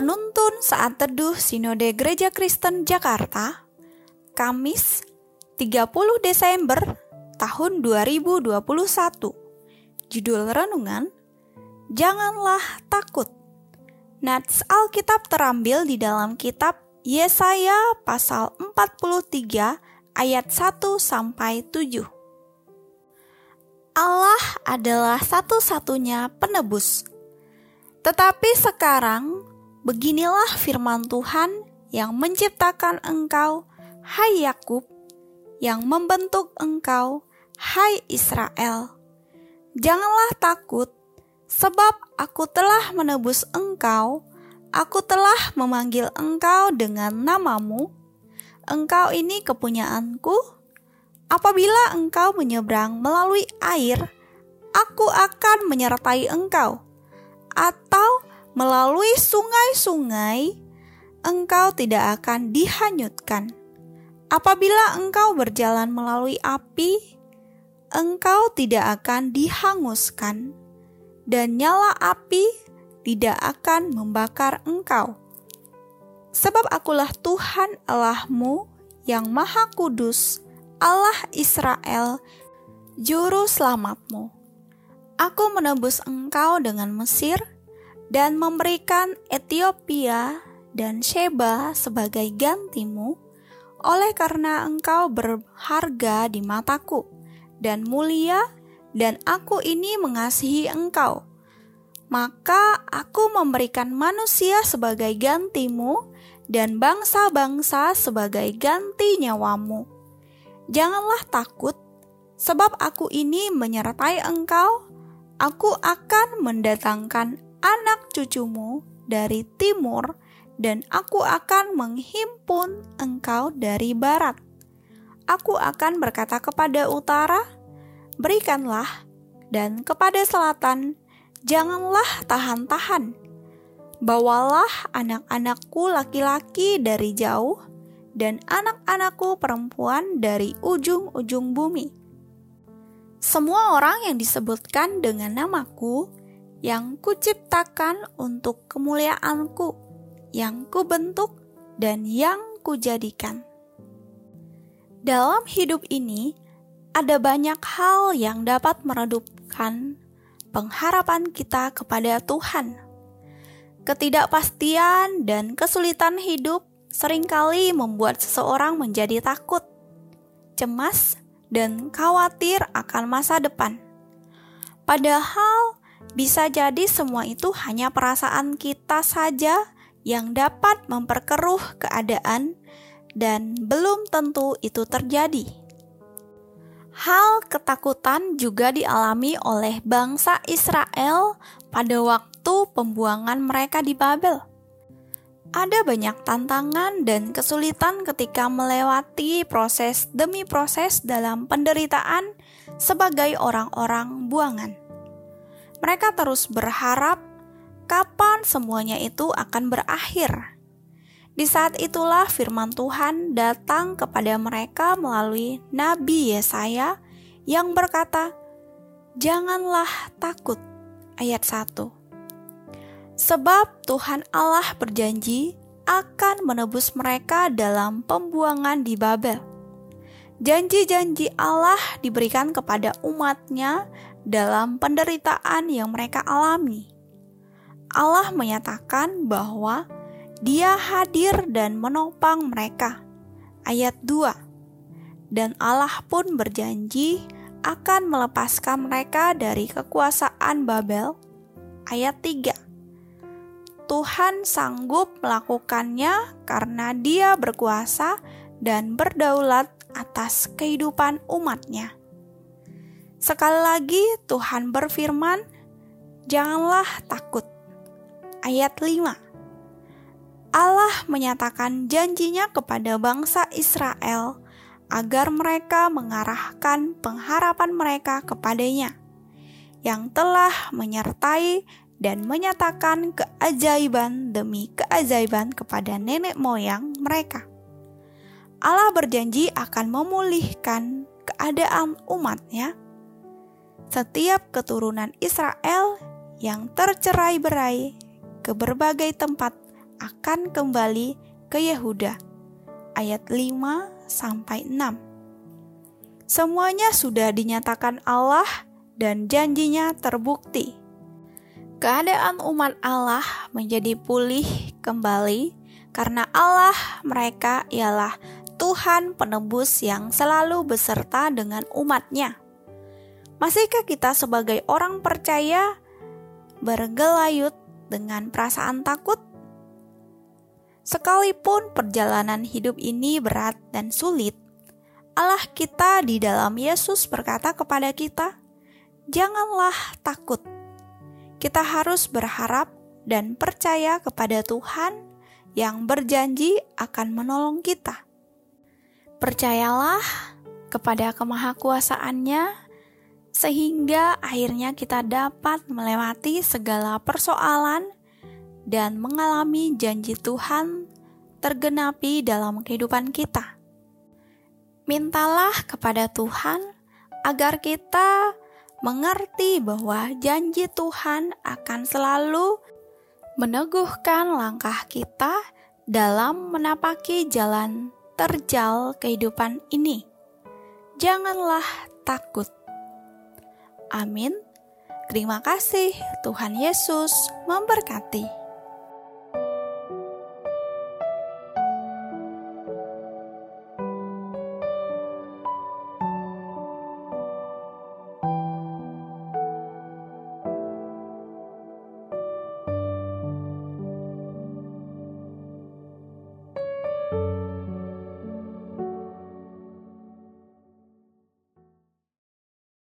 Penuntun Saat Teduh Sinode Gereja Kristen Jakarta, Kamis 30 Desember tahun 2021. Judul renungan, Janganlah takut. Nats Alkitab terambil di dalam kitab Yesaya pasal 43 ayat 1 sampai 7. Allah adalah satu-satunya penebus. Tetapi sekarang beginilah firman Tuhan yang menciptakan engkau, hai Yakub, yang membentuk engkau, hai Israel. Janganlah takut, sebab aku telah menebus engkau, aku telah memanggil engkau dengan namamu. Engkau ini kepunyaanku. Apabila engkau menyeberang melalui air, aku akan menyertai engkau. Atau melalui sungai-sungai, engkau tidak akan dihanyutkan Apabila engkau berjalan melalui api, engkau tidak akan dihanguskan, dan nyala api tidak akan membakar engkau. Sebab akulah Tuhan Allahmu yang Maha Kudus, Allah Israel, Juru Selamatmu. Aku menebus engkau dengan Mesir dan memberikan Ethiopia dan Sheba sebagai gantimu oleh karena engkau berharga di mataku dan mulia, dan aku ini mengasihi engkau. Maka aku memberikan manusia sebagai gantimu, dan bangsa-bangsa sebagai ganti nyawamu. Janganlah takut, sebab aku ini menyertai engkau. Aku akan mendatangkan anak cucumu dari timur dan aku akan menghimpun engkau dari barat. Aku akan berkata kepada utara, "Berikanlah," dan kepada selatan, "Janganlah tahan-tahan." Bawalah anak-anakku laki-laki dari jauh, dan anak-anakku perempuan dari ujung-ujung bumi. Semua orang yang disebutkan dengan namaku, yang kuciptakan untuk kemuliaanku, yang kubentuk dan yang kujadikan. Dalam hidup ini, ada banyak hal yang dapat meredupkan pengharapan kita kepada Tuhan. Ketidakpastian dan kesulitan hidup sering kali membuat seseorang menjadi takut, cemas, dan khawatir akan masa depan. Padahal, bisa jadi semua itu hanya perasaan kita saja yang dapat memperkeruh keadaan, dan belum tentu itu terjadi. Hal ketakutan juga dialami oleh bangsa Israel pada waktu pembuangan mereka di Babel. Ada banyak tantangan dan kesulitan ketika melewati proses demi proses dalam penderitaan sebagai orang-orang buangan. Mereka terus berharap kapan semuanya itu akan berakhir. Di saat itulah firman Tuhan datang kepada mereka melalui Nabi Yesaya yang berkata, "Janganlah takut." Ayat 1. Sebab Tuhan Allah berjanji akan menebus mereka dalam pembuangan di Babel. Janji-janji Allah diberikan kepada umatnya dalam penderitaan yang mereka alami. Allah menyatakan bahwa Dia hadir dan menopang mereka. Ayat 2. Dan Allah pun berjanji akan melepaskan mereka dari kekuasaan Babel. Ayat 3. Tuhan sanggup melakukannya karena Dia berkuasa dan berdaulat atas kehidupan umatnya. Sekali lagi Tuhan berfirman, "Janganlah takut." ayat 5. Allah menyatakan janjinya kepada bangsa Israel agar mereka mengarahkan pengharapan mereka kepadanya yang telah menyertai dan menyatakan keajaiban demi keajaiban kepada nenek moyang mereka. Allah berjanji akan memulihkan keadaan umatnya. Setiap keturunan Israel yang tercerai berai ke berbagai tempat akan kembali ke Yehuda. Ayat 5 sampai 6. Semuanya sudah dinyatakan Allah dan janjinya terbukti. Keadaan umat Allah menjadi pulih kembali karena Allah mereka ialah Tuhan penebus yang selalu beserta dengan umatnya. Masihkah kita sebagai orang percaya bergelayut dengan perasaan takut? Sekalipun perjalanan hidup ini berat dan sulit, Allah kita di dalam Yesus berkata kepada kita, "Janganlah takut." Kita harus berharap dan percaya kepada Tuhan yang berjanji akan menolong kita. Percayalah kepada kemahakuasaannya sehingga akhirnya kita dapat melewati segala persoalan dan mengalami janji Tuhan tergenapi dalam kehidupan kita. Mintalah kepada Tuhan agar kita mengerti bahwa janji Tuhan akan selalu meneguhkan langkah kita dalam menapaki jalan terjal kehidupan ini. Janganlah takut. Amin. Terima kasih, Tuhan Yesus memberkati.